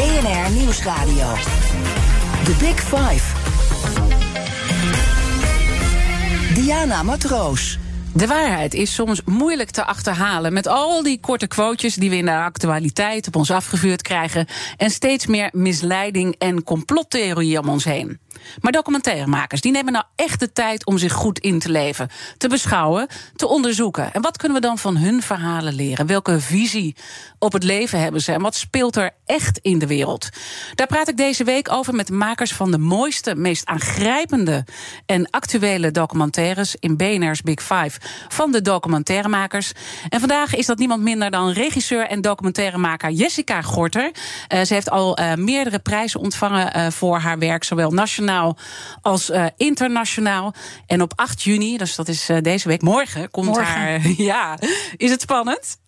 BNR Nieuwsradio. The Big Five. Diana Matroos. De waarheid is soms moeilijk te achterhalen met al die korte quotejes die we in de actualiteit op ons afgevuurd krijgen en steeds meer misleiding en complottheorieën om ons heen. Maar documentairemakers die nemen nou echt de tijd om zich goed in te leven, te beschouwen, te onderzoeken. En wat kunnen we dan van hun verhalen leren? Welke visie op het leven hebben ze en wat speelt er echt in de wereld? Daar praat ik deze week over met makers van de mooiste, meest aangrijpende en actuele documentaires in BNR's Big Five van de documentairemakers. En vandaag is dat niemand minder dan regisseur en documentairemaker Jessica Gorter. Uh, ze heeft al uh, meerdere prijzen ontvangen uh, voor haar werk, zowel nationaal als internationaal. En op 8 juni, dus dat is deze week, morgen, komt morgen. haar. Ja, is het spannend?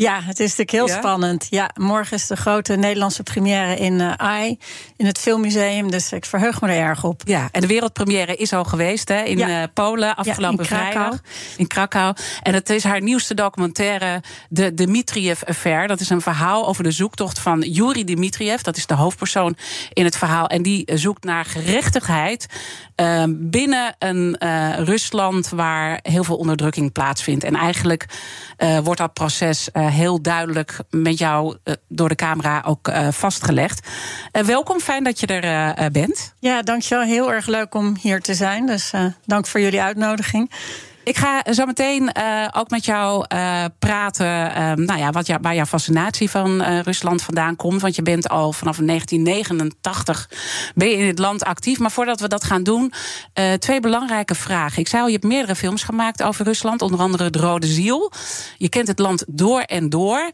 Ja, het is natuurlijk heel ja? spannend. Ja, morgen is de grote Nederlandse première in uh, AI, in het Filmmuseum. Dus ik verheug me er erg op. Ja, en de wereldpremière is al geweest hè, in ja. uh, Polen afgelopen ja, in vrijdag. In Krakau. En het is haar nieuwste documentaire, De Dmitriev Affair. Dat is een verhaal over de zoektocht van Yuri Dmitriev. Dat is de hoofdpersoon in het verhaal. En die zoekt naar gerechtigheid uh, binnen een uh, Rusland waar heel veel onderdrukking plaatsvindt. En eigenlijk wordt dat proces heel duidelijk met jou uh, door de camera ook vastgelegd. welkom, fijn dat je er bent. Ja, dankjewel. Heel erg leuk om hier te zijn. Dus dank voor jullie uitnodiging. Ik ga zo meteen uh, ook met jou uh, praten. Uh, nou ja, wat jou, waar jouw fascinatie van Rusland vandaan komt. Want je bent al vanaf 1989 ben je in het land actief. Maar voordat we dat gaan doen, twee belangrijke vragen. Ik zei al, je hebt meerdere films gemaakt over Rusland. Onder andere Het Rode Ziel. Je kent het land door en door.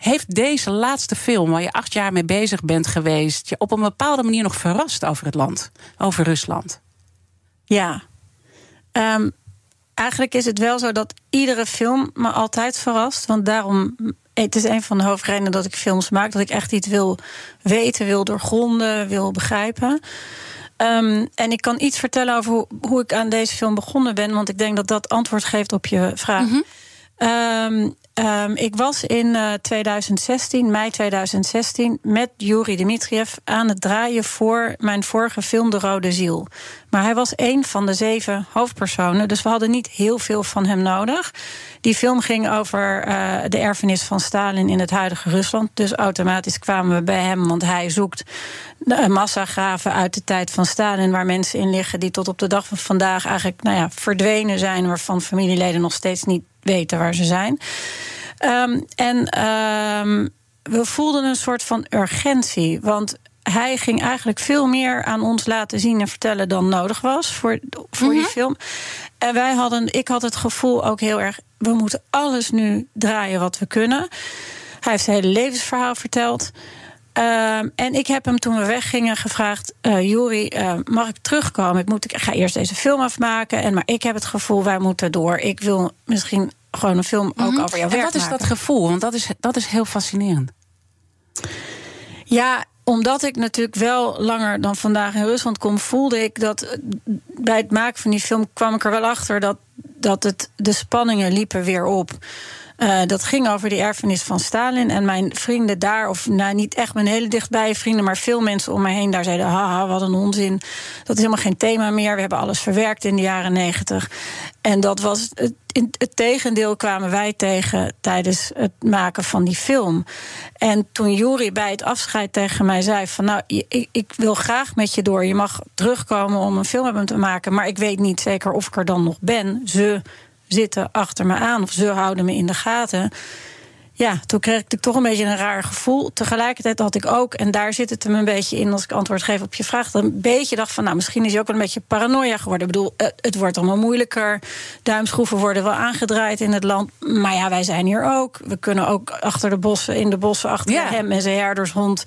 Heeft deze laatste film, waar je acht jaar mee bezig bent geweest, je op een bepaalde manier nog verrast over het land, over Rusland? Ja. Um, eigenlijk is het wel zo dat iedere film me altijd verrast. Want daarom, het is een van de hoofdredenen dat ik films maak. Dat ik echt iets wil weten, wil doorgronden, wil begrijpen. Um, en ik kan iets vertellen over hoe, hoe, ik aan deze film begonnen ben. Want ik denk dat dat antwoord geeft op je vraag. Mm -hmm. um, Um, ik was in uh, 2016, mei 2016, met Yuri Dmitriev aan het draaien voor mijn vorige film De Rode Ziel. Maar hij was een van de zeven hoofdpersonen, dus we hadden niet heel veel van hem nodig. Die film ging over uh, de erfenis van Stalin in het huidige Rusland. Dus automatisch kwamen we bij hem, want hij zoekt massagraven uit de tijd van Stalin, waar mensen in liggen die tot op de dag van vandaag eigenlijk nou ja, verdwenen zijn, waarvan familieleden nog steeds niet weten waar ze zijn. Um, en um, we voelden een soort van urgentie. Want hij ging eigenlijk veel meer aan ons laten zien en vertellen dan nodig was voor, voor mm -hmm. die film. En wij hadden, ik had het gevoel ook heel erg, we moeten alles nu draaien wat we kunnen. Hij heeft zijn hele levensverhaal verteld. Uh, en ik heb hem toen we weggingen gevraagd: uh, Juri, uh, mag ik terugkomen? Ik, moet, ik ga eerst deze film afmaken. En, maar ik heb het gevoel, wij moeten door. Ik wil misschien gewoon een film ook -hmm. over jouw en werk wat is dat gevoel? Want dat is, dat is heel fascinerend. Ja, omdat ik natuurlijk wel langer dan vandaag in Rusland kom, voelde ik dat bij het maken van die film kwam ik er wel achter dat, dat het, de spanningen liepen weer op. Uh, dat ging over de erfenis van Stalin. En mijn vrienden daar, of nou niet echt mijn hele dichtbij vrienden, maar veel mensen om me heen daar zeiden: haha, wat een onzin. Dat is helemaal geen thema meer. We hebben alles verwerkt in de jaren negentig. En dat was het, het tegendeel kwamen wij tegen tijdens het maken van die film. En toen Juri bij het afscheid tegen mij zei: van nou, ik, ik wil graag met je door. Je mag terugkomen om een film met me te maken. Maar ik weet niet zeker of ik er dan nog ben. Ze zitten achter me aan of ze houden me in de gaten. Ja, toen kreeg ik toch een beetje een raar gevoel. Tegelijkertijd had ik ook, en daar zit het hem een beetje in als ik antwoord geef op je vraag, dat een beetje dacht van, nou, misschien is hij ook een beetje paranoia geworden. Ik bedoel, het wordt allemaal moeilijker. Duimschroeven worden wel aangedraaid in het land. Maar ja, wij zijn hier ook. We kunnen ook achter de bossen, in de bossen, achter hem en zijn herdershond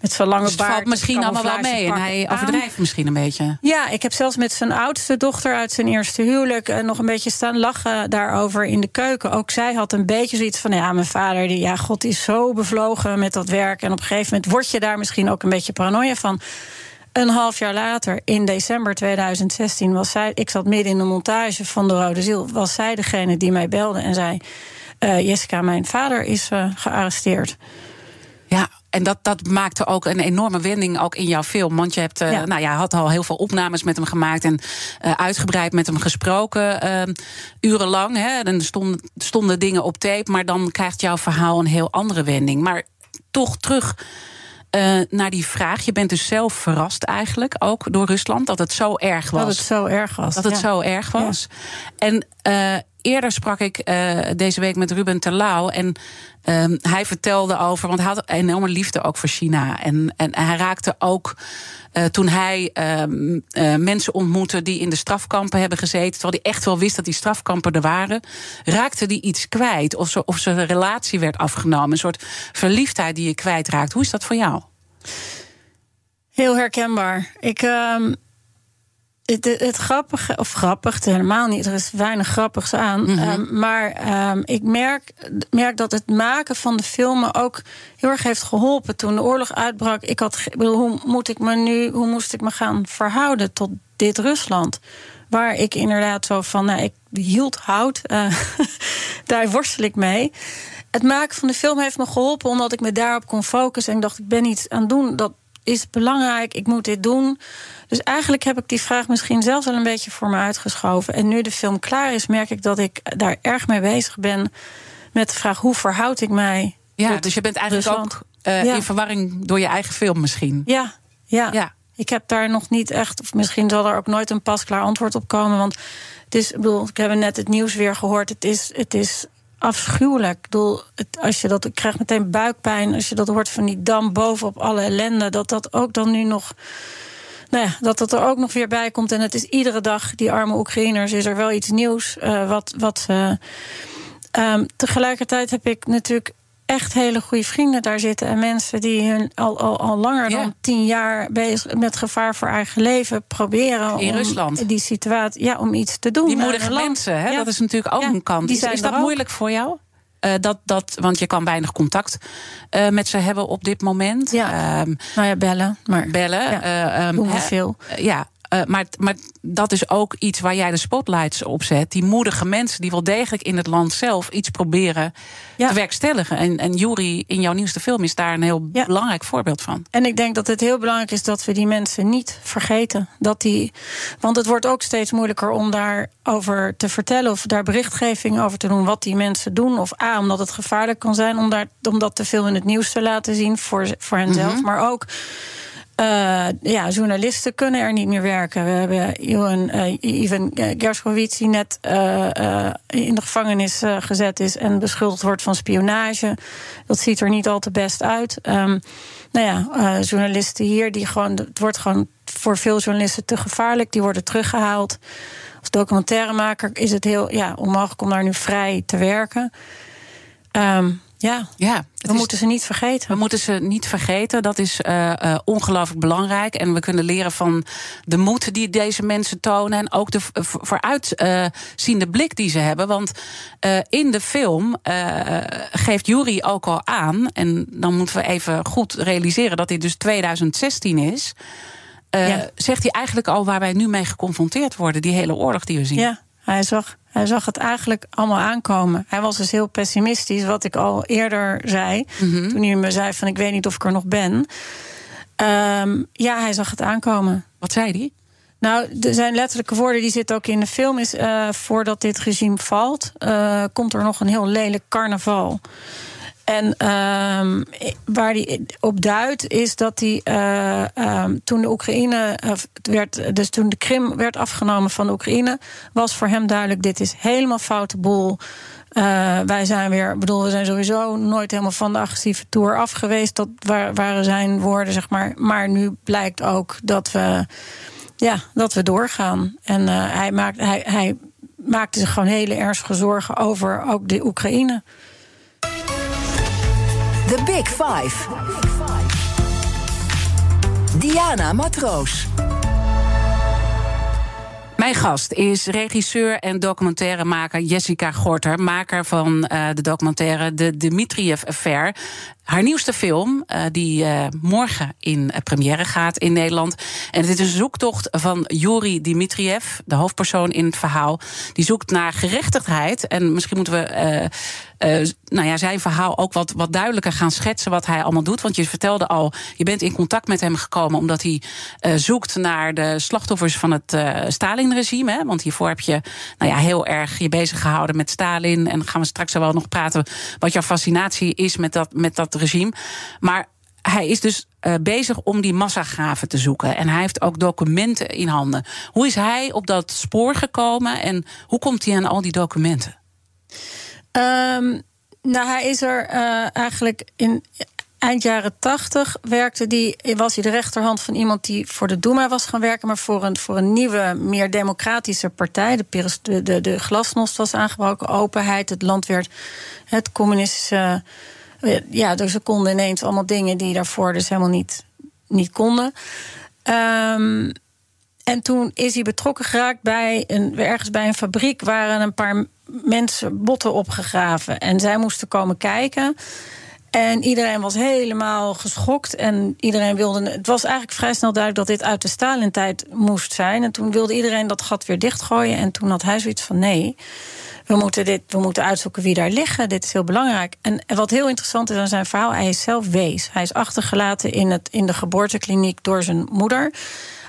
met zijn lange dus baard. valt misschien allemaal wel mee. En hij overdrijft misschien een beetje. Ja, ik heb zelfs met zijn oudste dochter uit zijn eerste huwelijk eh, nog een beetje staan lachen daarover in de keuken. Ook zij had een beetje zoiets van, ja, mijn vader die, ja, God is zo bevlogen met dat werk. En op een gegeven moment word je daar misschien ook een beetje paranoia van. Een half jaar later, in december 2016, was zij. Ik zat midden in de montage van De Rode Ziel. Was zij degene die mij belde en zei: uh, Jessica, mijn vader is uh, gearresteerd. Ja, en dat, dat maakte ook een enorme wending ook in jouw film. Want je hebt, uh, nou ja, had al heel veel opnames met hem gemaakt en uh, uitgebreid met hem gesproken. Uh, urenlang. Hè, en stonden, stonden dingen op tape. Maar dan krijgt jouw verhaal een heel andere wending. Maar toch terug. Uh, naar die vraag. Je bent dus zelf verrast eigenlijk ook door Rusland dat het zo erg was. Dat het zo erg was. Dat het ja. zo erg was. Ja. En uh, eerder sprak ik uh, deze week met Ruben Terlouw. En um, hij vertelde over, want hij had een enorme liefde ook voor China. En, en hij raakte ook. Uh, toen hij uh, uh, mensen ontmoette die in de strafkampen hebben gezeten, terwijl hij echt wel wist dat die strafkampen er waren, raakte hij iets kwijt. Of, ze, of zijn relatie werd afgenomen. Een soort verliefdheid die je kwijtraakt. Hoe is dat voor jou? Heel herkenbaar. Ik. Um het, het, het, grappige, of grappig, helemaal niet, er is weinig grappigs aan. Mm -hmm. um, maar um, ik merk, merk dat het maken van de filmen ook heel erg heeft geholpen. Toen de oorlog uitbrak, ik had, ik bedoel, hoe moet ik me nu, hoe moest ik me gaan verhouden tot dit Rusland? Waar ik inderdaad zo van, nou, ik hield hout, uh, daar worstel ik mee. Het maken van de film heeft me geholpen omdat ik me daarop kon focussen. En ik dacht, ik ben iets aan het doen dat is belangrijk, ik moet dit doen. Dus eigenlijk heb ik die vraag misschien zelfs wel een beetje voor me uitgeschoven. En nu de film klaar is, merk ik dat ik daar erg mee bezig ben met de vraag hoe verhoud ik mij. Ja, dus je bent eigenlijk Rusland. ook uh, ja. in verwarring door je eigen film misschien. Ja, ja, ja. Ik heb daar nog niet echt, of misschien zal er ook nooit een pasklaar antwoord op komen. Want het is, ik bedoel, ik heb net het nieuws weer gehoord. Het is, het is afschuwelijk. Ik bedoel, het, als je dat, ik krijg meteen buikpijn als je dat hoort van die dam bovenop alle ellende. Dat dat ook dan nu nog. Nou ja, dat dat er ook nog weer bij komt. En het is iedere dag, die arme Oekraïners, is er wel iets nieuws. Uh, wat. wat uh, um, tegelijkertijd heb ik natuurlijk echt hele goede vrienden daar zitten. En mensen die hun al, al, al langer ja. dan tien jaar bezig met gevaar voor eigen leven proberen. In om Rusland. Die situatie, ja, om iets te doen. Die moedige mensen, hè? Ja. dat is natuurlijk ook ja, een kant. Is, is dat moeilijk voor jou? Uh, dat, dat, want je kan weinig contact uh, met ze hebben op dit moment. Ja. Um, nou ja, bellen. Maar bellen. Ja, uh, um, doen we veel. ja, uh, maar, maar dat is ook iets waar jij de spotlights op zet. Die moedige mensen die wel degelijk in het land zelf iets proberen ja. te werkstelligen. En, en Jury in jouw nieuwste film is daar een heel ja. belangrijk voorbeeld van. En ik denk dat het heel belangrijk is dat we die mensen niet vergeten. Dat die, want het wordt ook steeds moeilijker om daarover te vertellen of daar berichtgeving over te doen wat die mensen doen. Of A, omdat het gevaarlijk kan zijn om, daar, om dat te veel in het nieuws te laten zien voor, voor henzelf. Mm -hmm. Maar ook. Uh, ja, journalisten kunnen er niet meer werken. We hebben Ivan, uh, Gershkovits die net uh, in de gevangenis gezet is en beschuldigd wordt van spionage. Dat ziet er niet al te best uit. Um, nou ja, journalisten hier, die gewoon, het wordt gewoon voor veel journalisten te gevaarlijk. Die worden teruggehaald. Als documentairemaker is het heel ja, onmogelijk om daar nu vrij te werken. Um, ja, ja we is, moeten ze niet vergeten. We moeten ze niet vergeten. Dat is uh, uh, ongelooflijk belangrijk. En we kunnen leren van de moed die deze mensen tonen. En ook de vooruitziende uh, blik die ze hebben. Want in de film geeft Jury ook al aan. En dan moeten we even goed realiseren dat dit dus 2016 is. Ja. Zegt hij eigenlijk al waar wij nu mee geconfronteerd worden. Die hele oorlog die we zien. Ja, hij zag hij zag het eigenlijk allemaal aankomen. Hij was dus heel pessimistisch, wat ik al eerder zei. Mm -hmm. Toen hij me zei van ik weet niet of ik er nog ben. Um, ja, hij zag het aankomen. Wat zei hij? Nou, de, zijn letterlijke woorden, die zitten ook in de film, is uh, voordat dit regime valt, uh, komt er nog een heel lelijk carnaval. En um, waar hij op duidt is dat hij uh, um, toen de Oekraïne uh, werd, dus toen de Krim werd afgenomen van de Oekraïne, was voor hem duidelijk: dit is helemaal foute boel. Uh, wij zijn weer, bedoel, we zijn sowieso nooit helemaal van de agressieve tour af geweest. Dat waren zijn woorden, zeg maar. Maar nu blijkt ook dat we, ja, dat we doorgaan. En hij, maakt, hij, hij maakte zich gewoon hele ernstige zorgen over ook de Oekraïne. The Big Five. Diana Matroos. Mijn gast is regisseur en documentairemaker Jessica Gorter, maker van uh, de documentaire De Dmitriev Affair. Haar nieuwste film, uh, die uh, morgen in première gaat in Nederland. En het is een zoektocht van Yuri Dmitriev, de hoofdpersoon in het verhaal. Die zoekt naar gerechtigheid. En misschien moeten we nou ja, zijn verhaal ook wat, wat duidelijker gaan schetsen wat hij allemaal doet. Want je vertelde al, je bent in contact met hem gekomen omdat hij zoekt naar de slachtoffers van het Stalin-regime. Hè? Want hiervoor heb je nou ja, heel erg je bezig gehouden met Stalin. En gaan we straks wel nog praten wat jouw fascinatie is met dat, met dat regime. Maar hij is dus uh, bezig om die massagraven te zoeken. En hij heeft ook documenten in handen. Hoe is hij op dat spoor gekomen en hoe komt hij aan al die documenten? Um, nou, hij is er uh, eigenlijk in eind jaren tachtig werkte die, was hij de rechterhand van iemand die voor de Duma was gaan werken, maar voor een, voor een nieuwe, meer democratische partij. De, de, de, de glasnost was aangebroken, openheid, het land werd het communistische. Ja, dus ze konden ineens allemaal dingen die daarvoor dus helemaal niet, niet konden. Um, en toen is hij betrokken geraakt bij een, ergens bij een fabriek waren een paar mensen botten opgegraven. En zij moesten komen kijken. En iedereen was helemaal geschokt. En iedereen wilde. Het was eigenlijk vrij snel duidelijk dat dit uit de Stalin-tijd moest zijn. En toen wilde iedereen dat gat weer dichtgooien. En toen had hij zoiets van: nee. We moeten, dit, we moeten uitzoeken wie daar liggen. Dit is heel belangrijk. En wat heel interessant is aan zijn verhaal: hij is zelf wees. Hij is achtergelaten in, het, in de geboortekliniek door zijn moeder.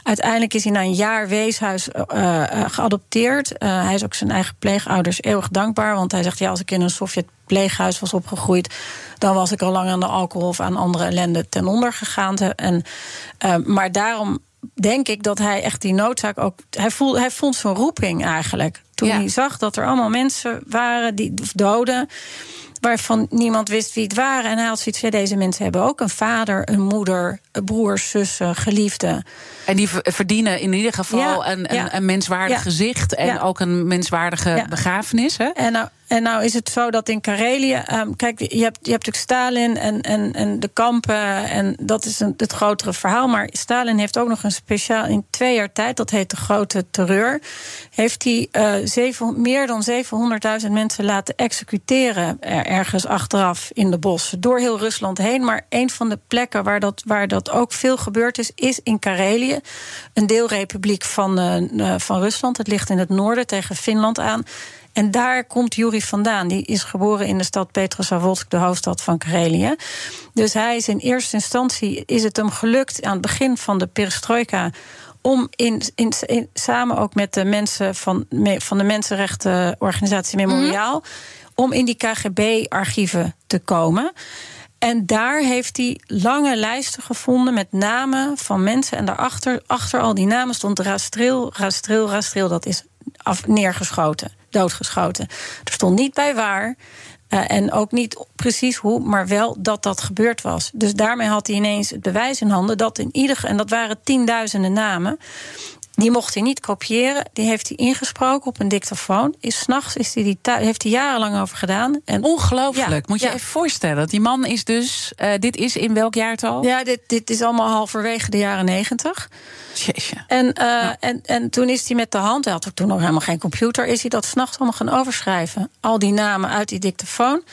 Uiteindelijk is hij na een jaar weeshuis uh, uh, geadopteerd. Uh, hij is ook zijn eigen pleegouders eeuwig dankbaar. Want hij zegt: ja, als ik in een Sovjet-pleeghuis was opgegroeid. dan was ik al lang aan de alcohol of aan andere ellende ten onder gegaan. En, maar daarom denk ik dat hij echt die noodzaak ook. Hij, voel, hij vond zijn roeping eigenlijk. Toen ja. hij zag dat er allemaal mensen waren, die doden waarvan niemand wist wie het waren. En hij had zoiets van, deze mensen hebben ook een vader, een moeder, broers, zussen, geliefden. En die verdienen in ieder geval ja, een, ja. een, een, menswaardig gezicht en ook een menswaardige begrafenis. Hè? En nou, en nou is het zo dat in Karelië. Um, kijk, je hebt, je hebt natuurlijk Stalin en, en, en de kampen. En dat is een, het grotere verhaal. Maar Stalin heeft ook nog een speciaal. In twee jaar tijd, dat heet de grote terreur. Heeft hij uh, zeven, meer dan 700.000 mensen laten executeren. Ergens achteraf in de bossen. Door heel Rusland heen. Maar een van de plekken waar dat, waar dat ook veel gebeurd is. is in Karelië. Een deelrepubliek van, uh, van Rusland. Het ligt in het noorden tegen Finland aan. En daar komt Juri vandaan. Die is geboren in de stad Petrozavodsk, de hoofdstad van Karelië. Dus hij is in eerste instantie is het hem gelukt aan het begin van de perestroika om in, in, in, samen ook met de mensen van, van de mensenrechtenorganisatie Memoriaal, om in die KGB-archieven te komen. En daar heeft hij lange lijsten gevonden met namen van mensen. En daarachter, achter al die namen stond Rastril, Rastril, Rastril. Dat is af, neergeschoten doodgeschoten. Er stond niet bij waar. Uh, en ook niet precies hoe, maar wel dat dat gebeurd was. Dus daarmee had hij ineens het bewijs in handen dat in ieder en dat waren tienduizenden namen. Die mocht hij niet kopiëren. Die heeft hij ingesproken op een dictafoon. Is s'nachts is hij die heeft hij jarenlang over gedaan. En Ongelooflijk. Moet je ja. even voorstellen. Dat die man is dus. Uh, dit is in welk jaartal? Ja, dit, dit is allemaal halverwege de jaren negentig. Jeetje. En, uh, ja. en, en toen is hij met de hand, hij had ook toen nog helemaal geen computer, is hij dat s'nachts allemaal gaan overschrijven. Al die namen uit die dictafoon.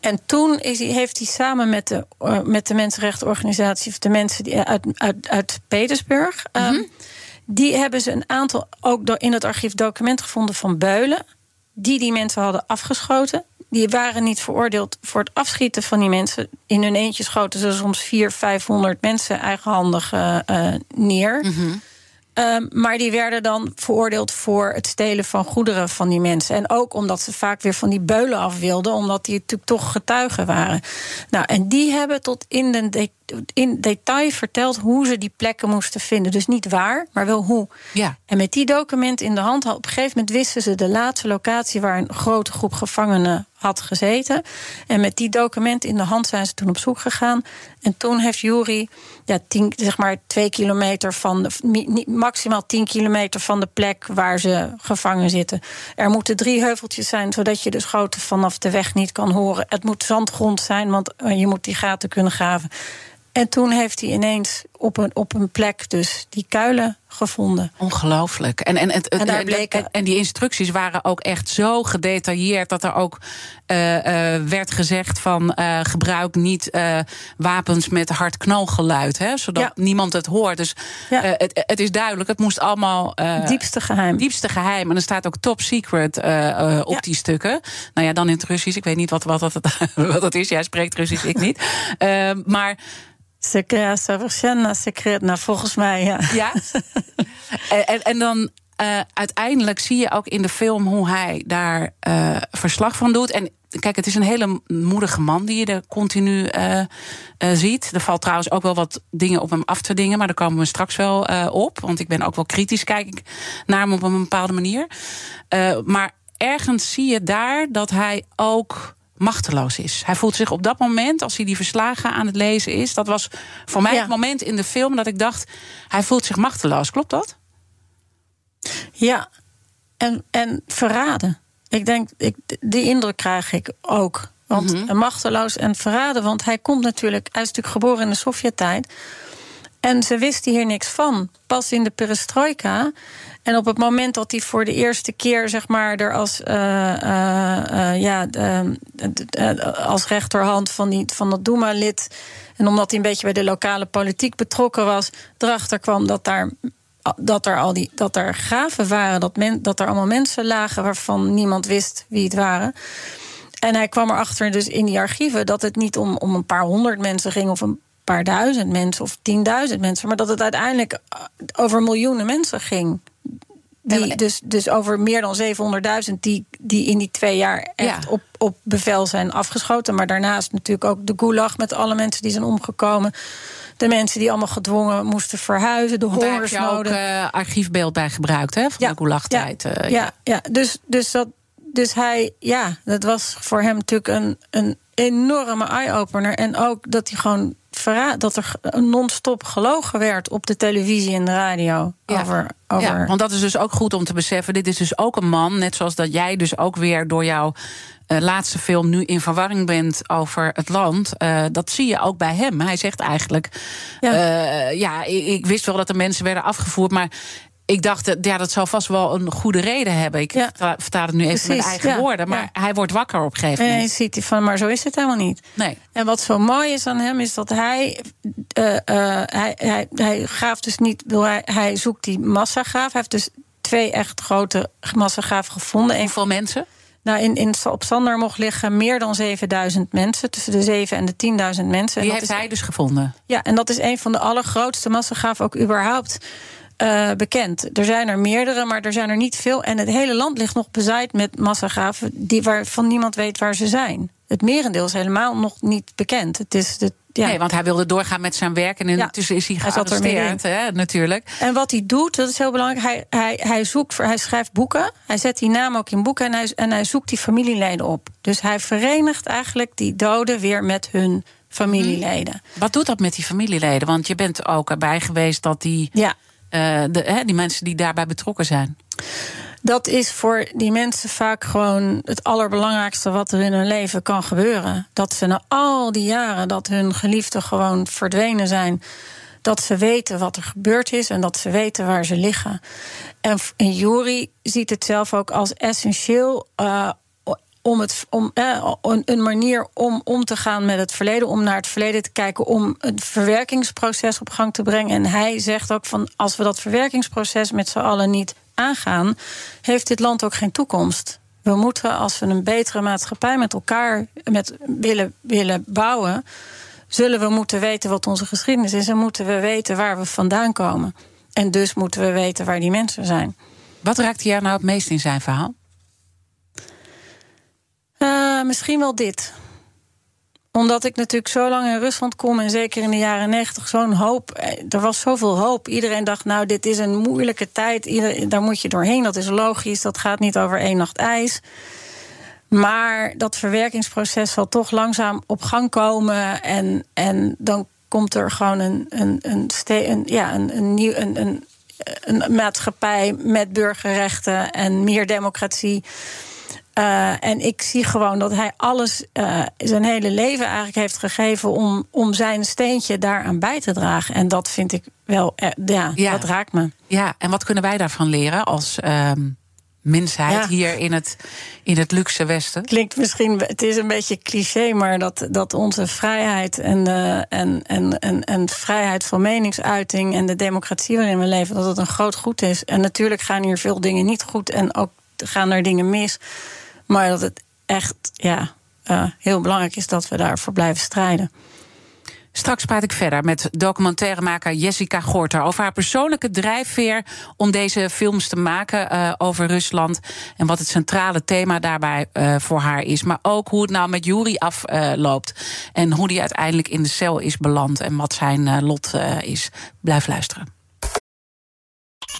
En toen is hij, heeft hij samen met de, uh, met de mensenrechtenorganisatie, of de mensen die uit, uit, uit Petersburg. Mm -hmm. Die hebben ze een aantal ook in het archief documenten gevonden van Beulen. Die die mensen hadden afgeschoten. Die waren niet veroordeeld voor het afschieten van die mensen. In hun eentje schoten ze soms 400, 500 mensen eigenhandig uh, neer. Mm. Ehm, maar die werden dan veroordeeld voor het stelen van goederen van die mensen. En ook omdat ze vaak weer van die beulen af wilden, omdat die natuurlijk toch getuigen waren. Nou, en die hebben tot in, de in detail verteld hoe ze die plekken moesten vinden. Dus niet waar, maar wel hoe. Ja. En met die documenten in de hand, op een gegeven moment wisten ze de laatste locatie waar een grote groep gevangenen had gezeten. En met die documenten in de hand zijn ze toen op zoek gegaan. En toen heeft Jury ja, tien, zeg maar twee kilometer van de, maximaal tien kilometer van de plek waar ze gevangen zitten. Er moeten drie heuveltjes zijn, zodat je de schoten vanaf de weg niet kan horen. Het moet zandgrond zijn, want eh, je moet die gaten kunnen graven. En toen heeft hij ineens op een, op een plek dus die kuilen gevonden. Ongelooflijk. En, en, het, en, en, en, die instructies waren ook echt zo gedetailleerd dat er ook uh, uh, werd gezegd van uh, gebruik niet wapens met hard knalgeluid, hè, zodat niemand het hoort. Dus ja. het, het, is duidelijk, het moest allemaal diepste geheim. Diepste geheim. En er staat ook top secret op ja. die stukken. Nou ja, dan in het Russisch. Ik weet niet wat, wat, dat, wat dat is. Jij spreekt Russisch, ik niet. maar Sekrea Savrshena Secreta, nou, volgens mij, ja. Ja? en, en dan eh, uiteindelijk zie je ook in de film hoe hij daar eh, verslag van doet. En kijk, het is een hele moedige man die je er continu eh, ziet. Er valt trouwens ook wel wat dingen op hem af te dingen, maar daar komen we straks wel op. Want ik ben ook wel kritisch, kijk ik naar hem op een bepaalde manier. maar ergens zie je daar dat hij ook machteloos is. Hij voelt zich op dat moment, als hij die verslagen aan het lezen is, dat was voor mij het moment in de film dat ik dacht, hij voelt zich machteloos. Klopt dat? Ja, en, en verraden. Ik denk, ik, die indruk krijg ik ook. Want mm machteloos en verraden, want hij komt natuurlijk, hij is natuurlijk geboren in de Sovjet-tijd. En ze wisten hier niks van. Pas in de perestroika en op het moment dat hij voor de eerste keer, zeg maar, er als, uh, uh, ja, als rechterhand van, die, van dat Duma-lid. En omdat hij een beetje bij de lokale politiek betrokken was, erachter kwam dat daar. Dat er, al die, dat er graven waren, dat, men, dat er allemaal mensen lagen waarvan niemand wist wie het waren. En hij kwam erachter, dus in die archieven, dat het niet om, om een paar honderd mensen ging of een paar duizend mensen of tienduizend mensen, maar dat het uiteindelijk over miljoenen mensen ging. Die, dus, dus over meer dan 700.000 die, die in die twee jaar echt op, op bevel zijn afgeschoten. Maar daarnaast natuurlijk ook de gulag met alle mensen die zijn omgekomen. De mensen die allemaal gedwongen moesten verhuizen. De hongersnoden. Daar heb je ook uh, archiefbeeld bij gebruikt, hè? Van ja, de gulag-tijd. Ja, uh, ja, ja, Dus, dus, dat, dus hij, ja, dat was voor hem natuurlijk een, een enorme eye-opener. En ook dat hij gewoon dat er non-stop gelogen werd op de televisie en de radio. Ja. Over, over... Ja, want dat is dus ook goed om te beseffen. Dit is dus ook een man, net zoals dat jij dus ook weer door jouw uh, laatste film nu in verwarring bent over het land. Uh, dat zie je ook bij hem. Hij zegt eigenlijk: Ja, uh, ja ik, ik, wist wel dat er mensen werden afgevoerd, maar ik dacht, ja, dat zou vast wel een goede reden hebben. Ik vertaal het nu even Precies, met eigen woorden. Maar hij wordt wakker op een gegeven moment. En je ziet hij van, maar zo is het helemaal niet. Nee. En wat zo mooi is aan hem, is dat hij... Uh, uh, hij, hij, hij graaft dus niet... Hij, hij zoekt die massagraaf. Hij heeft dus twee echt grote massagraven gevonden. Hoeveel mensen? Nou, in, in, op Sander mocht liggen meer dan 7000 mensen. Tussen de 7 en de 10.000 mensen. Die heeft hij dus gevonden? Ja, en dat is een van de allergrootste massagraven ook überhaupt uh, bekend. Er zijn er meerdere, maar er zijn er niet veel. En het hele land ligt nog bezaaid met massagraven die waarvan niemand weet waar ze zijn. Het merendeel is helemaal nog niet bekend. Het is de, ja. Nee, want hij wilde doorgaan met zijn werk en intussen is hij gearresteerd, hij hè, natuurlijk. En wat hij doet, dat is heel belangrijk. Hij, hij, hij, zoekt, hij schrijft boeken. Hij zet die naam ook in boeken en hij, en hij zoekt die familieleden op. Dus hij verenigt eigenlijk die doden weer met hun familieleden. Mhm. Wat doet dat met die familieleden? Want je bent ook erbij geweest dat die... Ja uh, de, hè, die mensen die daarbij betrokken zijn? Dat is voor die mensen vaak gewoon het allerbelangrijkste wat er in hun leven kan gebeuren. Dat ze na al die jaren dat hun geliefden gewoon verdwenen zijn, dat ze weten wat er gebeurd is en dat ze weten waar ze liggen. En, en ziet het zelf ook als essentieel uh, om, het, om een manier om om te gaan met het verleden, om naar het verleden te kijken, om een verwerkingsproces op gang te brengen. En hij zegt ook van als we dat verwerkingsproces met z'n allen niet aangaan, heeft dit land ook geen toekomst. We moeten, als we een betere maatschappij met elkaar met willen, willen bouwen, zullen we moeten weten wat onze geschiedenis is en moeten we weten waar we vandaan komen. en dus moeten we weten waar die mensen zijn. Wat raakte jij nou het meest in zijn verhaal? Uh, misschien wel dit omdat ik natuurlijk zo lang in Rusland kom en zeker in de jaren negentig zo'n hoop. Eh, er was zoveel hoop. Iedereen dacht, nou, dit is een moeilijke tijd. Ieder, daar moet je doorheen. Dat is logisch. Dat gaat niet over één nacht ijs. Maar dat verwerkingsproces zal toch langzaam op gang komen. En, en dan komt er gewoon een, een, een, een ja, een, een, nieuw, een, een, een maatschappij met burgerrechten en meer democratie. Uh, en ik zie gewoon dat hij alles, uh, zijn hele leven eigenlijk heeft gegeven om, om zijn steentje daaraan bij te dragen. En dat vind ik wel, uh, ja, ja, dat raakt me. Ja, en wat kunnen wij daarvan leren als ehm, mensheid hier in het, in het luxe Westen? Klinkt misschien, het is een beetje cliché, maar dat, dat onze vrijheid en, en, en, en, en vrijheid van meningsuiting en de democratie waarin we leven, dat het een groot goed is. En natuurlijk gaan hier veel dingen niet goed en ook gaan er dingen mis. Maar dat het echt ja, uh, heel belangrijk is dat we daarvoor blijven strijden. Straks praat ik verder met documentairemaker Jessica Gorter over haar persoonlijke drijfveer om deze films te maken uh, over Rusland en wat het centrale thema daarbij uh, voor haar is. Maar ook hoe het nou met Yuri afloopt en hoe die uiteindelijk in de cel is beland en wat zijn lot is. Blijf luisteren.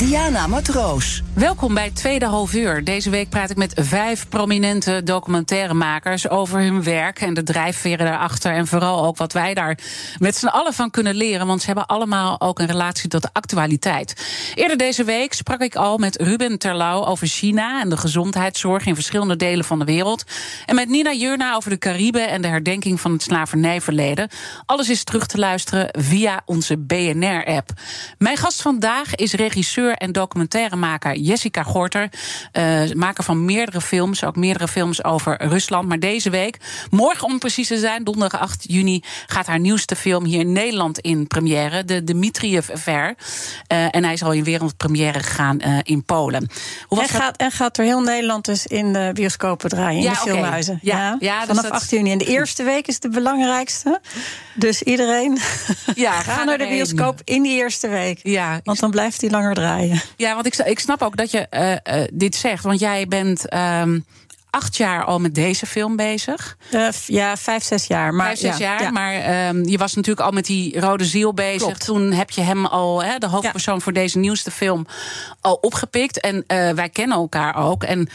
Diana Matroos. Welkom bij tweede half uur. Deze week praat ik met vijf prominente documentairemakers over hun werk en de drijfveren daarachter. En vooral ook wat wij daar met z'n allen van kunnen leren. Want ze hebben allemaal ook een relatie tot de actualiteit. Eerder deze week sprak ik al met Ruben Terlouw over China en de gezondheidszorg in verschillende delen van de wereld. En met Nina Jurna over de Cariben en de herdenking van het slavernijverleden. Alles is terug te luisteren via onze BNR-app. Mijn gast vandaag is regisseur en documentairemaker Jessica Gorter. Uh, maker van meerdere films, ook meerdere films over Rusland. Maar deze week, morgen om precies te zijn, donderdag 8 juni, gaat haar nieuwste film hier in Nederland in première. De Dmitriev Affair. Uh, en hij is al in wereldpremière gegaan uh, in Polen. Hoe was en, gaat, en gaat er heel Nederland dus in de bioscopen draaien, in ja, de filmhuizen. Ja, ja, ja, vanaf dus 8 juni. En de eerste week is de belangrijkste. Dus iedereen ja, ga naar de bioscoop in die eerste week. Ja, want dan blijft hij langer draaien. Ja, want ik, ik snap ook dat je uh, uh, dit zegt. Want jij bent. Um, acht jaar al met deze film bezig. Uh, ja, vijf, zes jaar. Maar, vijf, zes ja, jaar. Ja. Maar um, je was natuurlijk al met die Rode Ziel bezig. Klopt. Toen heb je hem al, hè, de hoofdpersoon ja. voor deze nieuwste film, al opgepikt. En wij kennen elkaar ook. En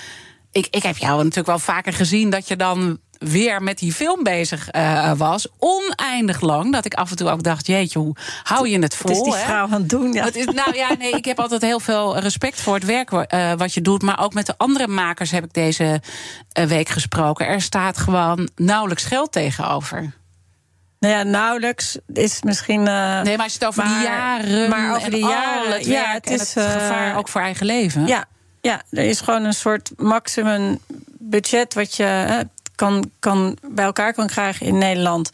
ik, ik heb jou natuurlijk wel vaker gezien dat je dan weer met die film bezig uh, was. Oneindig lang. Dat ik af en toe ook dacht: jeetje, hoe hou je het vol? Het is die vrouw aan het doen. Ja. Is, nou ja, nee, ik heb altijd heel veel respect voor het werk uh, wat je doet. Maar ook met de andere makers heb ik deze uh, week gesproken. Er staat gewoon nauwelijks geld tegenover. Nou ja, nauwelijks is misschien. Uh, nee, maar als je het over maar, die jaren. Maar over die jaren. Het ja, het is het gevaar ook voor eigen leven. Ja, ja, er is gewoon een soort maximum budget wat je kan, kan bij elkaar kan krijgen in Nederland.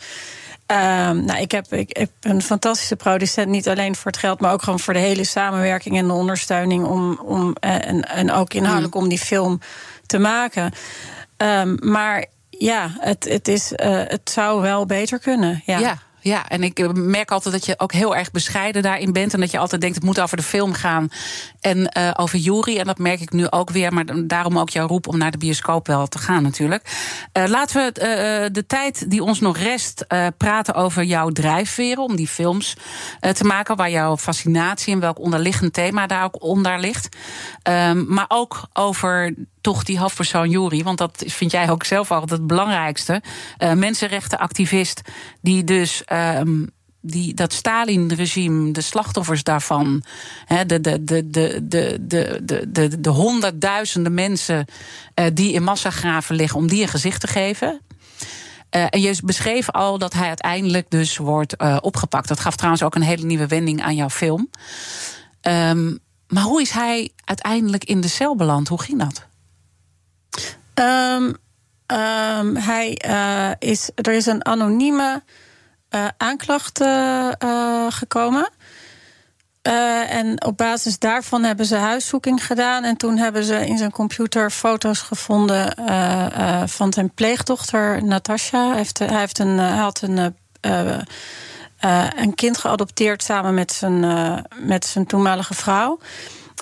Uh, nou, ik heb, ik heb een fantastische producent, niet alleen voor het geld, maar ook gewoon voor de hele samenwerking en de ondersteuning om, om eh, en, en ook inhoudelijk om die film te maken. Um, maar ja, het, het, is, uh, het zou wel beter kunnen. ja. Ja, en ik eh, merk altijd dat je ook heel erg bescheiden daarin bent. En dat je altijd denkt, het moet over de film gaan. En uh, over Jury. En dat merk ik nu ook weer. Maar daarom ook jouw roep om naar de bioscoop wel te gaan natuurlijk. Uh, laten we uh, de tijd die ons nog rest praten over jouw drijfveren. Om die films te maken. Waar jouw fascinatie en welk onderliggend thema daar ook onder ligt. Um, maar ook over toch die hoofdpersoon Jury. Want dat vind jij ook zelf altijd het belangrijkste. Uh, mensenrechtenactivist die dus. Um, die, dat Stalin-regime, de slachtoffers daarvan, he, de, de, de, de, de, de, de, de honderdduizenden mensen uh, die in massagraven liggen, om die een gezicht te geven. Uh, en je beschreef al dat hij uiteindelijk dus wordt opgepakt. Dat gaf trouwens ook een hele nieuwe wending aan jouw film. Um, maar hoe is hij uiteindelijk in de cel beland? Hoe ging dat? Um, um, hij uh, is, er is een anonieme uh, aanklacht uh, gekomen. En op basis daarvan hebben ze huiszoeking gedaan. En toen hebben ze in zijn computer foto's gevonden van zijn pleegdochter Natasha. Hij, heeft, hij, heeft een, had een, een kind geadopteerd samen met zijn, met zijn toenmalige vrouw.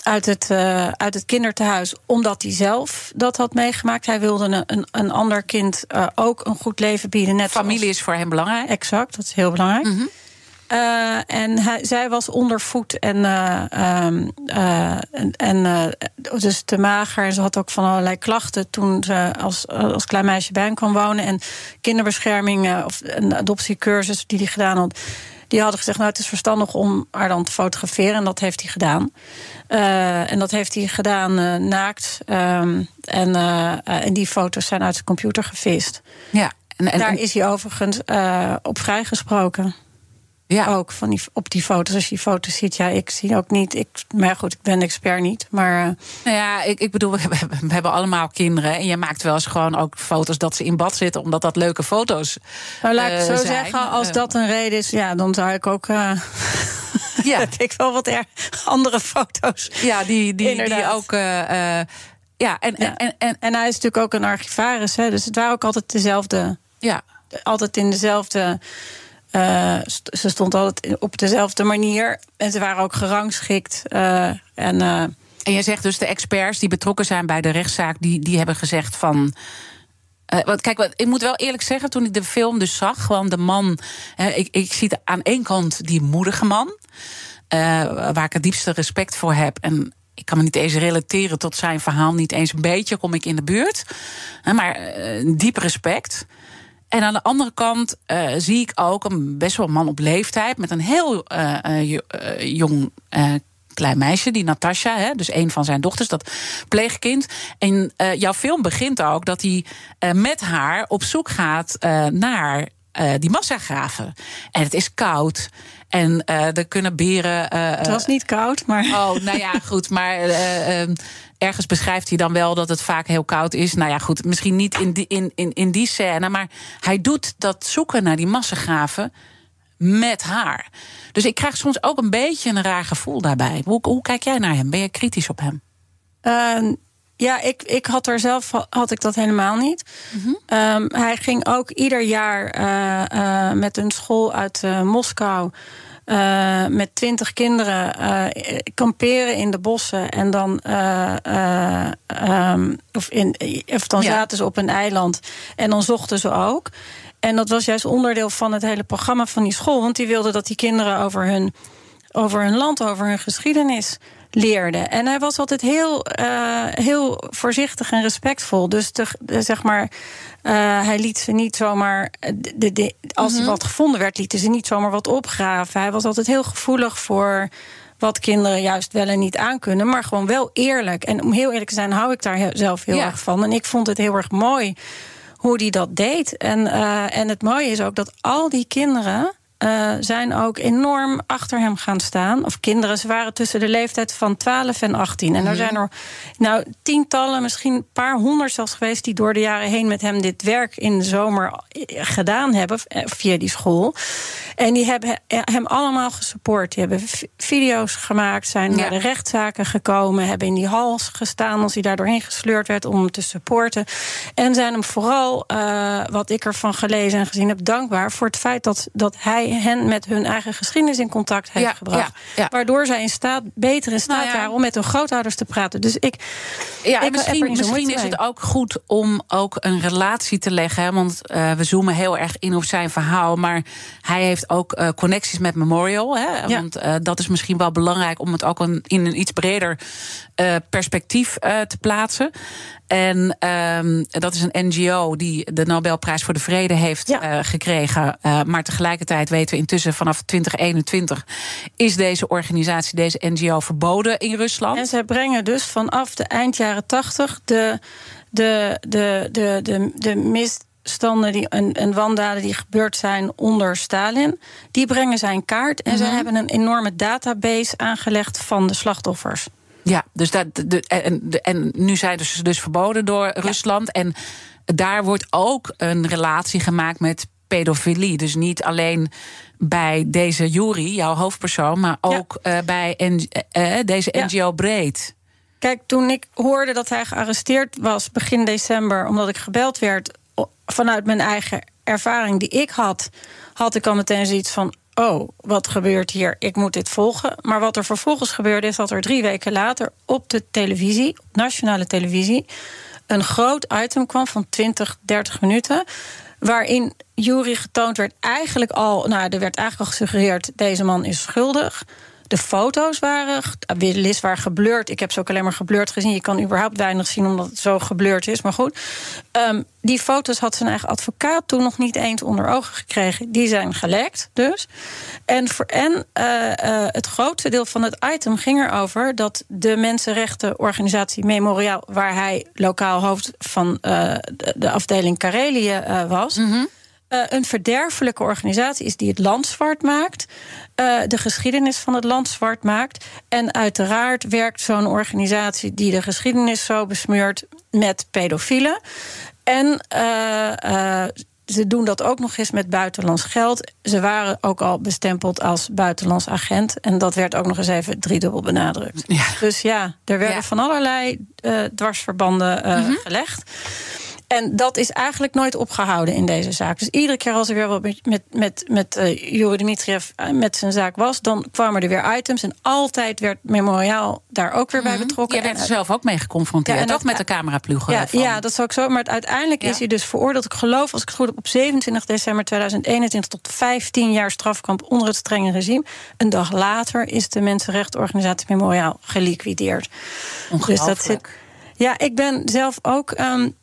Uit het, uit het kinderthuis, omdat hij zelf dat had meegemaakt. Hij wilde een, een, een ander kind ook een goed leven bieden. Net Familie zoals, is voor hem belangrijk. Exact, dat is heel belangrijk. Mm -hmm. Uh, en hij, zij was ondervoed en, uh, um, uh, en, en dus te mager. En ze had ook van allerlei klachten toen ze als, als klein meisje bij hem kwam wonen. En kinderbescherming of een adoptiecursus die hij gedaan had. Die hadden gezegd, nou het is verstandig om haar dan te fotograferen. En dat heeft hij gedaan. en dat heeft hij gedaan naakt. Um, en, en die foto's zijn uit zijn computer gevist. Ja, en, en daar is hij overigens op vrijgesproken. Ja. Ook van die, op die foto's. Als je die foto's ziet, ja, ik zie ook niet. Ik, maar goed, ik ben expert niet. Maar. Uh... Nou ja, ik, ik bedoel, we hebben, we hebben allemaal kinderen. En je maakt wel eens gewoon ook foto's dat ze in bad zitten, omdat dat leuke foto's. Nou, laat ik het uh, zo zijn. zeggen, als dat een reden is, ja, dan zou ik ook. Uh... Ja. heb ik wel wat er andere foto's. Ja, die, die, die ook. ja, en, Ja. En, en, En hij is natuurlijk ook een archivaris, hè, dus het waren ook altijd dezelfde. ja. Altijd in dezelfde. St- ze stond altijd op dezelfde manier. En ze waren ook gerangschikt. Uh, en, uh, En je zegt dus de experts die betrokken zijn bij de rechtszaak, die, die hebben gezegd van. Want kijk, wat, ik moet wel eerlijk zeggen, toen ik de film dus zag, gewoon de man. Ik, ik zie aan één kant die moedige man, waar ik het diepste respect voor heb. En ik kan me niet eens relateren tot zijn verhaal, niet eens een beetje kom ik in de buurt. maar diep respect. En aan de andere kant uh, zie ik ook een best wel man op leeftijd met een heel uh, jong klein meisje, die Natasha, hè, dus een van zijn dochters, dat pleegkind. En uh, jouw film begint ook dat hij uh, met haar op zoek gaat uh, naar die massagraven. En het is koud. En er kunnen beren. het was niet koud, maar. Oh, nou ja, goed. Maar ergens beschrijft hij dan wel dat het vaak heel koud is. Nou ja, goed, misschien niet in die, in, in, in die scène. Maar hij doet dat zoeken naar die massagraven met haar. Dus ik krijg soms ook een beetje een raar gevoel daarbij. Hoe, hoe kijk jij naar hem? Ben je kritisch op hem? Uh, ja, ik, ik had er zelf had ik dat helemaal niet. Mm-hmm. Um, hij ging ook ieder jaar uh, uh, met een school uit uh, Moskou. Uh, met twintig kinderen uh, kamperen in de bossen. En dan, uh, um, of, in, of dan ja. zaten ze op een eiland. En dan zochten ze ook. En dat was juist onderdeel van het hele programma van die school. Want die wilden dat die kinderen over hun, over hun land, over hun geschiedenis leerden. En hij was altijd heel, uh, heel voorzichtig en respectvol. Dus de, zeg maar, uh, hij liet ze niet zomaar. De, de, als mm-hmm. er wat gevonden werd, lieten ze niet zomaar wat opgraven. Hij was altijd heel gevoelig voor wat kinderen juist wel en niet aankunnen, maar gewoon wel eerlijk. En om heel eerlijk te zijn, hou ik daar zelf heel Ja. erg van. En ik vond het heel erg mooi hoe die dat deed. En, uh, en het mooie is ook dat al die kinderen. Uh, zijn ook enorm achter hem gaan staan. Of kinderen, ze waren tussen de leeftijd van 12 en 18. En er zijn er nou tientallen, misschien een paar honderd zelfs geweest... die door de jaren heen met hem dit werk in de zomer gedaan hebben... via die school. En die hebben hem allemaal gesupport. Die hebben video's gemaakt, zijn ja. naar de rechtszaken gekomen... hebben in die hals gestaan als hij daar doorheen gesleurd werd... om hem te supporten. En zijn hem vooral, uh, wat ik ervan gelezen en gezien heb... dankbaar voor het feit dat, dat hij hen met hun eigen geschiedenis in contact heeft Ja, gebracht. ja, ja. Waardoor zij in staat, beter in staat Nou waren om met hun grootouders te praten. Dus ik. Ja, ik misschien, misschien is het ook goed om ook een relatie te leggen. Hè, want uh, we zoomen heel erg in op zijn verhaal. Maar hij heeft ook uh, connecties met Memorial. Hè, Ja. Want uh, dat is misschien wel belangrijk om het ook een, in een iets breder perspectief te plaatsen. En um, dat is een NGO die de Nobelprijs voor de Vrede heeft Ja. uh, gekregen. Uh, maar tegelijkertijd weten we intussen vanaf 2021 is deze organisatie, deze NGO, verboden in Rusland. En zij brengen dus vanaf de eind jaren tachtig de, de, de, de, de, de misstanden die, en, en wandaden die gebeurd zijn onder Stalin, die brengen zij in kaart. En zij Mhm. hebben een enorme database aangelegd van de slachtoffers. Ja, dus dat, de, en, de, en nu zijn ze dus verboden door Rusland. En daar wordt ook een relatie gemaakt met pedofilie. Dus niet alleen bij deze jury, jouw hoofdpersoon, maar ook ja. uh, bij en, uh, deze NGO ja. Breed. Kijk, toen ik hoorde dat hij gearresteerd was begin december, omdat ik gebeld werd vanuit mijn eigen ervaring die ik had, had ik al meteen zoiets van: oh, wat gebeurt hier? Ik moet dit volgen. Maar wat er vervolgens gebeurde, is dat er drie weken later op de televisie, nationale televisie, een groot item kwam van 20, 30 minuten. Waarin jury getoond werd eigenlijk al, nou, er werd eigenlijk al gesuggereerd: deze man is schuldig. De foto's waren, Liz waren geblurred. Ik heb ze ook alleen maar geblurred gezien. Je kan überhaupt weinig zien omdat het zo geblurred is. Maar goed, um, die foto's had zijn eigen advocaat toen nog niet eens onder ogen gekregen. Die zijn gelekt dus. En, voor, en uh, uh, het grootste deel van het item ging erover... dat de mensenrechtenorganisatie Memoriaal... waar hij lokaal hoofd van uh, de, de, afdeling Karelië was... -hmm. Uh, een verderfelijke organisatie is die het land zwart maakt, uh, de geschiedenis van het land zwart maakt. En uiteraard werkt zo'n organisatie die de geschiedenis zo besmeurt met pedofielen. En uh, ze doen dat ook nog eens met buitenlands geld. Ze waren ook al bestempeld als buitenlands agent. En dat werd ook nog eens even driedubbel benadrukt. Ja. Dus ja, er werden ja. van allerlei dwarsverbanden mm-hmm. gelegd. En dat is eigenlijk nooit opgehouden in deze zaak. Dus iedere keer als er weer wat met, met, met, met uh, Jure Dimitriev met zijn zaak was, dan kwamen er weer items. En altijd werd Memoriaal daar ook weer bij betrokken. Je werd er zelf ook mee geconfronteerd, ja, en toch met de cameraploegen? Ja, ja, dat zou ik zo. Maar uiteindelijk ja. is hij dus veroordeeld. Ik geloof, als ik het goed heb, op 27 december 2021 tot 15 jaar strafkamp onder het strenge regime. Een dag later is de mensenrechtenorganisatie Memoriaal geliquideerd. Dus dat zit. Ja, ik ben zelf ook. Um,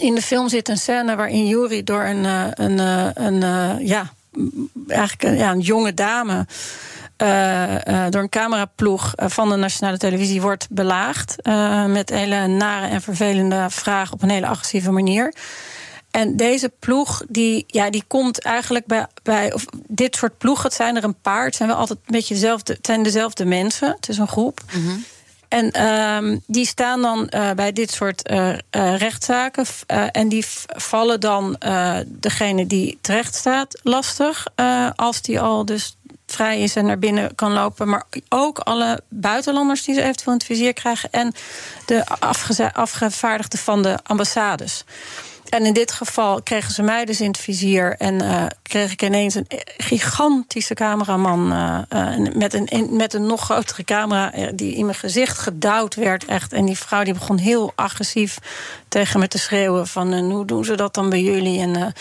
in de film zit een scène waarin Jury door een, een, een, een ja, eigenlijk een, ja, een jonge dame. Door een cameraploeg van de nationale televisie wordt belaagd. Met hele nare en vervelende vragen op een hele agressieve manier. En deze ploeg, die, ja, die komt eigenlijk bij, bij of dit soort ploegen, het zijn er een paar. Het zijn wel altijd een beetje dezelfde, zijn dezelfde mensen. Het is een groep. Mm-hmm. En um, die staan dan uh, bij dit soort uh, uh, rechtszaken. en die vallen dan degene die terecht staat lastig. als die al dus vrij is en naar binnen kan lopen. Maar ook alle buitenlanders die ze eventueel in het vizier krijgen. En de afgevaardigden van de ambassades. En in dit geval kregen ze mij dus in het vizier. En uh, kreeg ik ineens een gigantische cameraman. Uh, uh, met, een, met een nog grotere camera. die in mijn gezicht gedouwd werd. Echt. En die vrouw die begon heel agressief tegen me te schreeuwen: van hoe doen ze dat dan bij jullie? En.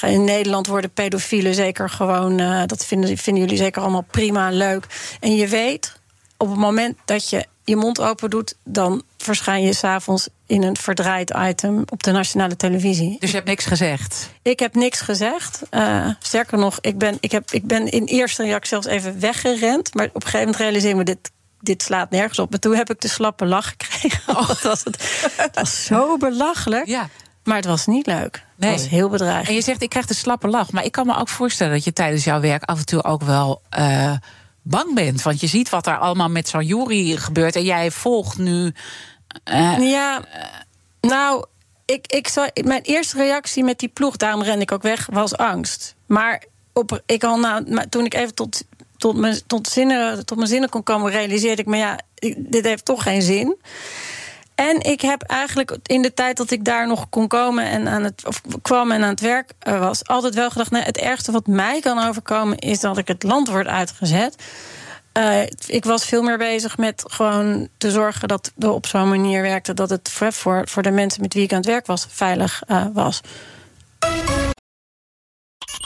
In Nederland worden pedofielen zeker gewoon. dat vinden, vinden jullie zeker allemaal prima leuk. En je weet, op het moment dat je je mond open doet, dan verschijn je s'avonds in een verdraaid item op de nationale televisie. Dus je hebt niks gezegd? Ik heb niks gezegd. Uh, sterker nog, ik ben, ik, heb, ik ben in eerste reactie zelfs even weggerend. Maar op een gegeven moment realiseer me dit. Dit slaat nergens op. Maar toen heb ik de slappe lach gekregen. Oh. dat, was het, dat was zo belachelijk. Ja. Maar het was niet leuk. Nee. Het was heel bedreigend. En je zegt, ik krijg de slappe lach. Maar ik kan me ook voorstellen dat je tijdens jouw werk af en toe ook wel. Uh, bang bent. Want je ziet wat er allemaal met zo'n jury gebeurt. En jij volgt nu. Uh, ja, nou, ik, ik zou, mijn eerste reactie met die ploeg, daarom ren ik ook weg, was angst. Maar op, ik al na, toen ik even tot, tot, mijn, tot, zinnen, tot mijn zinnen kon komen, realiseerde ik me, ja, dit heeft toch geen zin. En ik heb eigenlijk in de tijd dat ik daar nog kon komen en aan het of kwam en aan het werk uh, was, altijd wel gedacht: nee, het ergste wat mij kan overkomen is dat ik het land word uitgezet. Uh, ik was veel meer bezig met gewoon te zorgen dat we op zo'n manier werkte dat het voor, voor de mensen met wie ik aan het werk was veilig uh, was.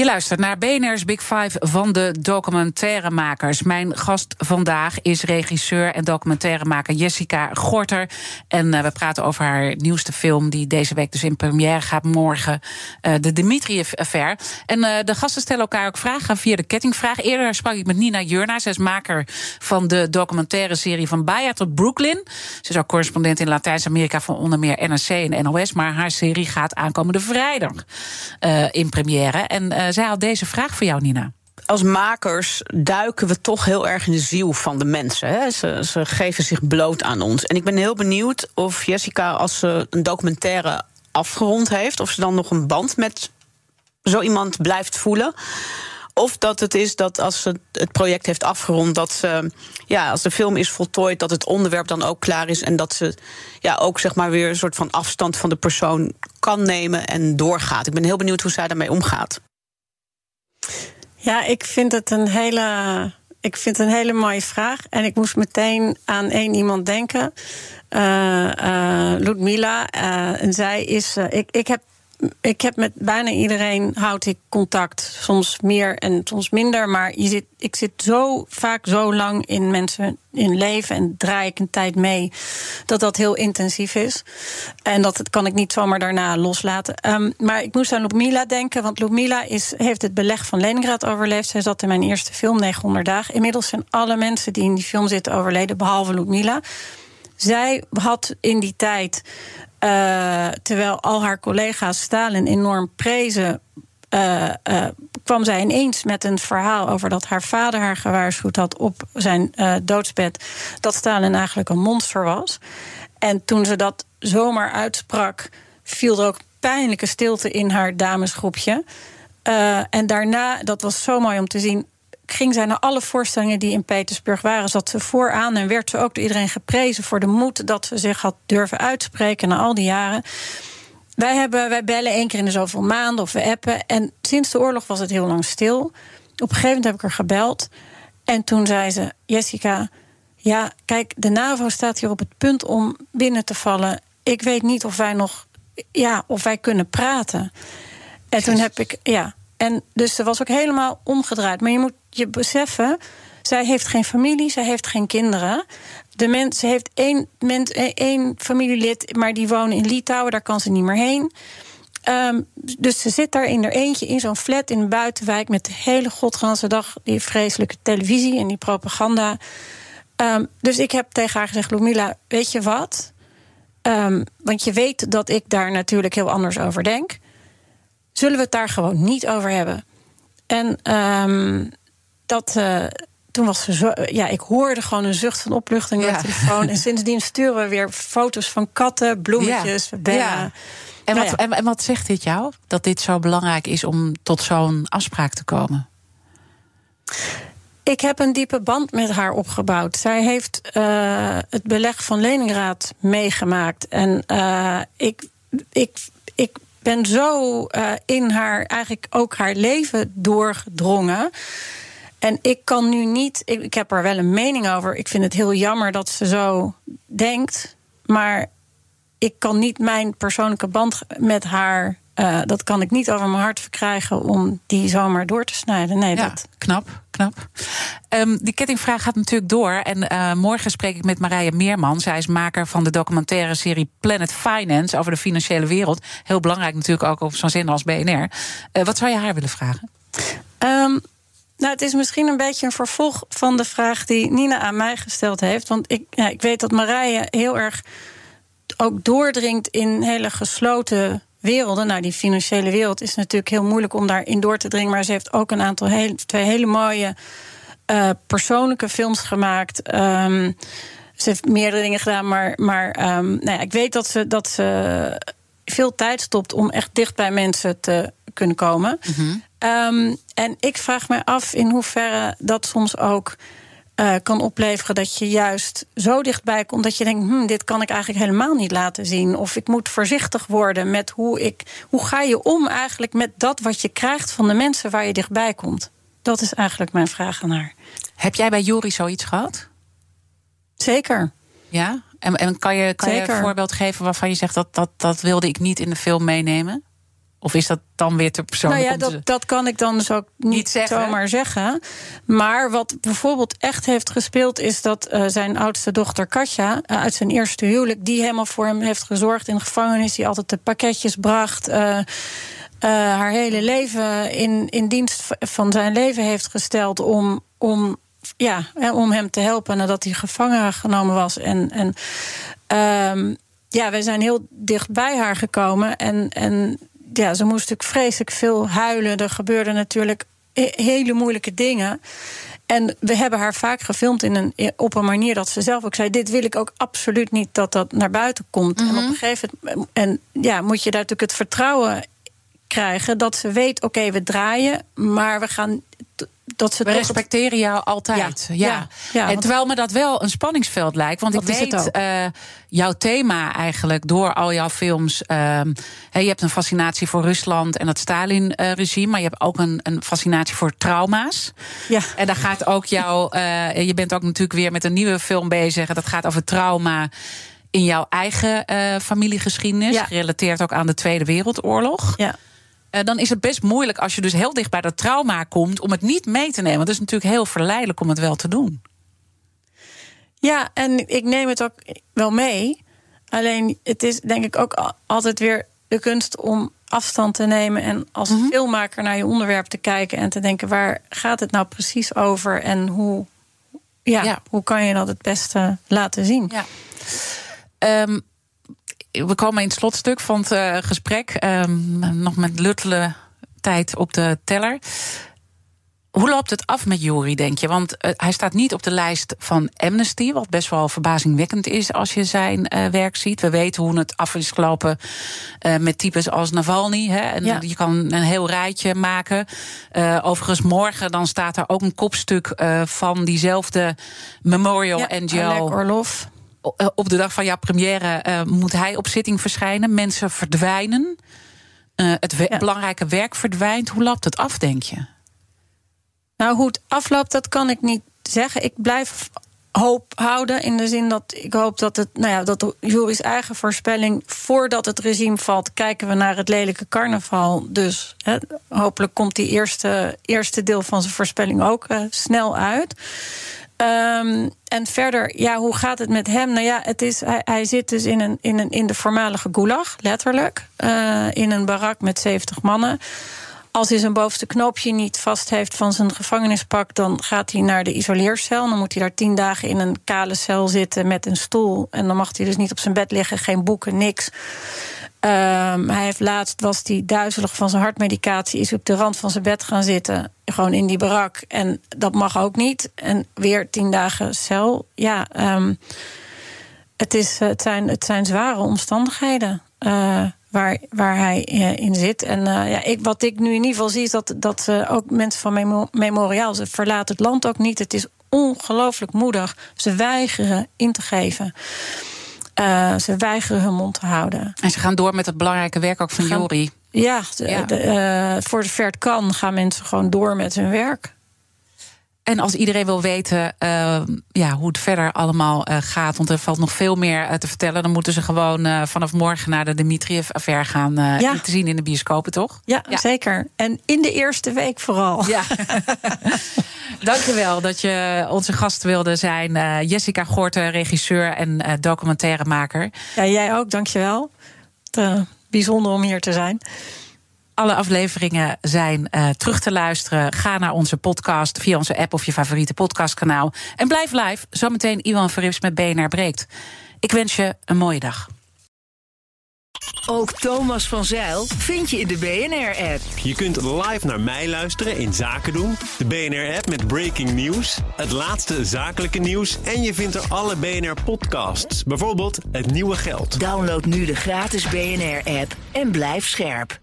Je luistert naar BNR's Big Five van de documentairemakers. Mijn gast vandaag is regisseur en documentairemaker Jessica Gorter. En uh, we praten over haar nieuwste film, die deze week dus in première gaat morgen. Uh, de Dimitriev-affair. En uh, de gasten stellen elkaar ook vragen via de kettingvraag. Eerder sprak ik met Nina Jurna. Zij is maker van de documentaire serie Van Baja tot Brooklyn. Ze is ook correspondent in Latijns-Amerika van onder meer NRC en NOS. Maar haar serie gaat aankomende vrijdag in première. En zij had deze vraag voor jou, Nina als makers duiken we toch heel erg in de ziel van de mensen. Hè? Ze, ze, geven zich bloot aan ons. En ik ben heel benieuwd of Jessica, als ze een documentaire afgerond heeft, of ze dan nog een band met zo iemand blijft voelen. Of dat het is dat als ze het project heeft afgerond, dat ze, ja, als de film is voltooid, dat het onderwerp dan ook klaar is. En dat ze ja, ook zeg maar weer een soort van afstand van de persoon kan nemen en doorgaat. Ik ben heel benieuwd hoe zij daarmee omgaat. Ja, ik vind het een hele. Ik vind een hele mooie vraag. En ik moest meteen aan één iemand denken. Uh, uh, Ludmila. Uh, en zij is. ik, ik heb ik heb met bijna iedereen houd ik contact. Soms meer en soms minder. Maar je zit, ik zit zo vaak zo lang in mensen in leven en draai ik een tijd mee. Dat dat heel intensief is. En dat kan ik niet zomaar daarna loslaten. Um, maar ik moest aan Ludmila denken. Want Ludmila is, heeft het beleg van Leningrad overleefd. Zij zat in mijn eerste film, 900 dagen. Inmiddels zijn alle mensen die in die film zitten overleden. Behalve Ludmila. Zij had in die tijd uh, terwijl al haar collega's Stalin enorm prezen. Uh, uh, kwam zij ineens met een verhaal over dat haar vader haar gewaarschuwd had op zijn doodsbed. dat Stalin eigenlijk een monster was. En toen ze dat zomaar uitsprak, viel er ook pijnlijke stilte in haar damesgroepje. en daarna, dat was zo mooi om te zien, ging zij naar alle voorstellingen die in Petersburg waren, zat ze vooraan en werd ze ook door iedereen geprezen voor de moed dat ze zich had durven uitspreken na al die jaren. Wij, hebben, wij bellen één keer in de zoveel maanden of we appen. En sinds de oorlog was het heel lang stil. Op een gegeven moment heb ik haar gebeld. En toen zei ze: Jessica, ja, kijk, de NAVO staat hier op het punt om binnen te vallen. Ik weet niet of wij nog, ja, of wij kunnen praten. En toen heb ik, ja, en dus ze was ook helemaal omgedraaid. Maar je moet je beseffen, zij heeft geen familie, zij heeft geen kinderen. De mens, ze heeft één, mens, één familielid, maar die wonen in Litouwen, daar kan ze niet meer heen. Um, dus ze zit daar in haar eentje in zo'n flat in de buitenwijk met de hele godganse dag die vreselijke televisie en die propaganda. Um, dus ik heb tegen haar gezegd: Lumila, weet je wat? Um, want je weet dat ik daar natuurlijk heel anders over denk. Zullen we het daar gewoon niet over hebben? En um, dat. Uh, toen was ze zo. Ja, ik hoorde gewoon een zucht van opluchting op de telefoon. En sindsdien sturen we weer foto's van katten, bloemetjes, ja. bellen. Ja. En, wat, nou en, wat zegt dit jou? Dat dit zo belangrijk is om tot zo'n afspraak te komen? Ik heb een diepe band met haar opgebouwd. Zij heeft uh, het beleg van Leningrad meegemaakt. En uh, ik, ik, ik ben zo uh, in haar, eigenlijk ook haar leven doorgedrongen. En ik kan nu niet, ik heb er wel een mening over. Ik vind het heel jammer dat ze zo denkt. Maar ik kan niet mijn persoonlijke band met haar uh, dat kan ik niet over mijn hart verkrijgen om die zomaar door te snijden. Nee, ja, dat... knap, knap. Um, die kettingvraag gaat natuurlijk door. En uh, morgen spreek ik met Marije Meerman. Zij is maker van de documentaire serie Planet Finance over de financiële wereld. Heel belangrijk natuurlijk ook op zo'n zin als BNR. Uh, eh, wat zou je haar willen vragen? Um, nou, het is misschien een beetje een vervolg van de vraag die Nina aan mij gesteld heeft. Want ik, ja, ik weet dat Marije heel erg ook doordringt in hele gesloten werelden. Nou, die financiële wereld is natuurlijk heel moeilijk om daarin door te dringen. Maar ze heeft ook een aantal heel, twee hele mooie uh, persoonlijke films gemaakt. Um, ze heeft meerdere dingen gedaan, maar, maar um, nou ja, ik weet dat ze, dat ze veel tijd stopt om echt dicht bij mensen te kunnen komen. Mm -hmm. um, en ik vraag me af in hoeverre dat soms ook uh, kan opleveren dat je juist zo dichtbij komt dat je denkt: hm, dit kan ik eigenlijk helemaal niet laten zien. Of ik moet voorzichtig worden met hoe ik. Hoe ga je om eigenlijk met dat wat je krijgt van de mensen waar je dichtbij komt? Dat is eigenlijk mijn vraag aan haar. Heb jij bij Jori zoiets gehad? Zeker. Ja? En, en kan, je, kan je een voorbeeld geven waarvan je zegt dat, dat dat wilde ik niet in de film meenemen? Of is dat dan weer te persoonlijk? Nou ja, dat, dat kan ik dan dus ook niet, Niet zeggen. zomaar zeggen. Maar wat bijvoorbeeld echt heeft gespeeld... is dat eh, zijn oudste dochter Katja eh, uit zijn eerste huwelijk... die helemaal voor hem heeft gezorgd in de gevangenis... die altijd de pakketjes bracht... eh, haar hele leven in, in dienst van zijn leven heeft gesteld... om, om, ja, om hem te helpen nadat hij gevangen genomen was. En, en ehm, ja, wij zijn heel dicht bij haar gekomen. En, en ja, ze moest natuurlijk vreselijk veel huilen. Er gebeurden natuurlijk he- hele moeilijke dingen. En we hebben haar vaak gefilmd in een, op een manier dat ze zelf ook zei: Dit wil ik ook absoluut niet dat dat naar buiten komt. En op een gegeven moment en, ja, moet je daar natuurlijk het vertrouwen krijgen dat ze weet: Oké, we draaien, maar we gaan. Dat ze We respecteren jou altijd. Ja, Ja, ja, ja, en want- terwijl me dat wel een spanningsveld lijkt. Want Dat ik weet, eh, jouw thema eigenlijk door al jouw films. ehm, hè, je hebt een fascinatie voor Rusland en het Stalin-regime. maar je hebt ook een, een fascinatie voor trauma's. Ja. En daar gaat ook jouw. eh, je bent ook natuurlijk weer met een nieuwe film bezig. en Dat gaat over trauma in jouw eigen eh, familiegeschiedenis. Ja. Gerelateerd ook aan de Tweede Wereldoorlog. Ja. Eh, dan is het best moeilijk als je dus heel dicht bij dat trauma komt om het niet mee te nemen. Want het is natuurlijk heel verleidelijk om het wel te doen. Ja, en ik neem het ook wel mee. Alleen het is denk ik ook al- altijd weer de kunst om afstand te nemen en als filmmaker naar je onderwerp te kijken en te denken waar gaat het nou precies over en hoe, ja, Ja. hoe kan je dat het beste laten zien? Ja. Ehm, we komen in het slotstuk van het eh, gesprek. Ehm, nog met luttele tijd op de teller. Hoe loopt het af met Jury, denk je? Want eh, hij staat niet op de lijst van Amnesty, wat best wel verbazingwekkend is als je zijn eh, werk ziet. We weten hoe het af is gelopen met types als Navalny. Hè? En Ja. je kan een heel rijtje maken. Overigens, morgen dan staat er ook een kopstuk van diezelfde Memorial Ja, NGO Oleg Orlov. Eh, op de dag van jouw première eh, moet hij op zitting verschijnen. Mensen verdwijnen. Eh, het we- Ja. belangrijke werk verdwijnt. Hoe loopt het af, denk je? Nou, hoe het afloopt, dat kan ik niet zeggen. Ik blijf hoop houden in de zin dat ik hoop dat het, nou ja, dat Jury's eigen voorspelling voordat het regime valt, kijken we naar het lelijke carnaval. Dus hè, hopelijk komt die eerste, eerste deel van zijn voorspelling ook snel uit. Ehm, en verder, ja, hoe gaat het met hem? Nou ja, het is, hij, zit dus in, een, in, een, in de voormalige gulag, letterlijk. eh, in een barak met 70 mannen. Als hij zijn bovenste knoopje niet vast heeft van zijn gevangenispak, dan gaat hij naar de isoleercel. Dan moet hij daar tien dagen in een kale cel zitten met een stoel. En dan mag hij dus niet op zijn bed liggen, geen boeken, niks. Ehm, hij heeft laatst was hij duizelig van zijn hartmedicatie, is op de rand van zijn bed gaan zitten, gewoon in die barak. En dat mag ook niet. En weer tien dagen cel. Ja, ehm, het, is, eh, het, zijn, het zijn zware omstandigheden. eh, waar, waar hij eh, in zit. En ja, ik, wat ik nu in ieder geval zie, is dat, dat ook mensen van Memo- Memoriaal, ze verlaten het land ook niet. Het is ongelooflijk moedig. Ze weigeren in te geven. Eh, ze weigeren hun mond te houden. En ze gaan door met het belangrijke werk ook van Gaan- Jury. Ja, de, Ja. de, eh, voor zover het kan gaan mensen gewoon door met hun werk. En als iedereen wil weten eh, ja, hoe het verder allemaal eh, gaat... want er valt nog veel meer eh, te vertellen... dan moeten ze gewoon eh, vanaf morgen naar de Dmitriev-affaire gaan... Ja. te zien in de bioscopen, toch? Ja, Ja. zeker. En in de eerste week vooral. Ja. Dankjewel dat je onze gast wilde zijn. Jessica Gorten, regisseur en documentairemaker. Ja, jij ook, dankjewel. Het, bijzonder om hier te zijn. Alle afleveringen zijn eh, terug te luisteren. Ga naar onze podcast via onze app of je favoriete podcastkanaal. En blijf live. Zometeen Iwan Verrips met BNR Breekt. Ik wens je een mooie dag. Ook Thomas van Zeil vind je in de BNR-app. Je kunt live naar mij luisteren in Zaken doen. De BNR-app met breaking news. Het laatste zakelijke nieuws. En je vindt er alle BNR-podcasts. Bijvoorbeeld Het Nieuwe Geld. Download nu de gratis BNR-app en blijf scherp.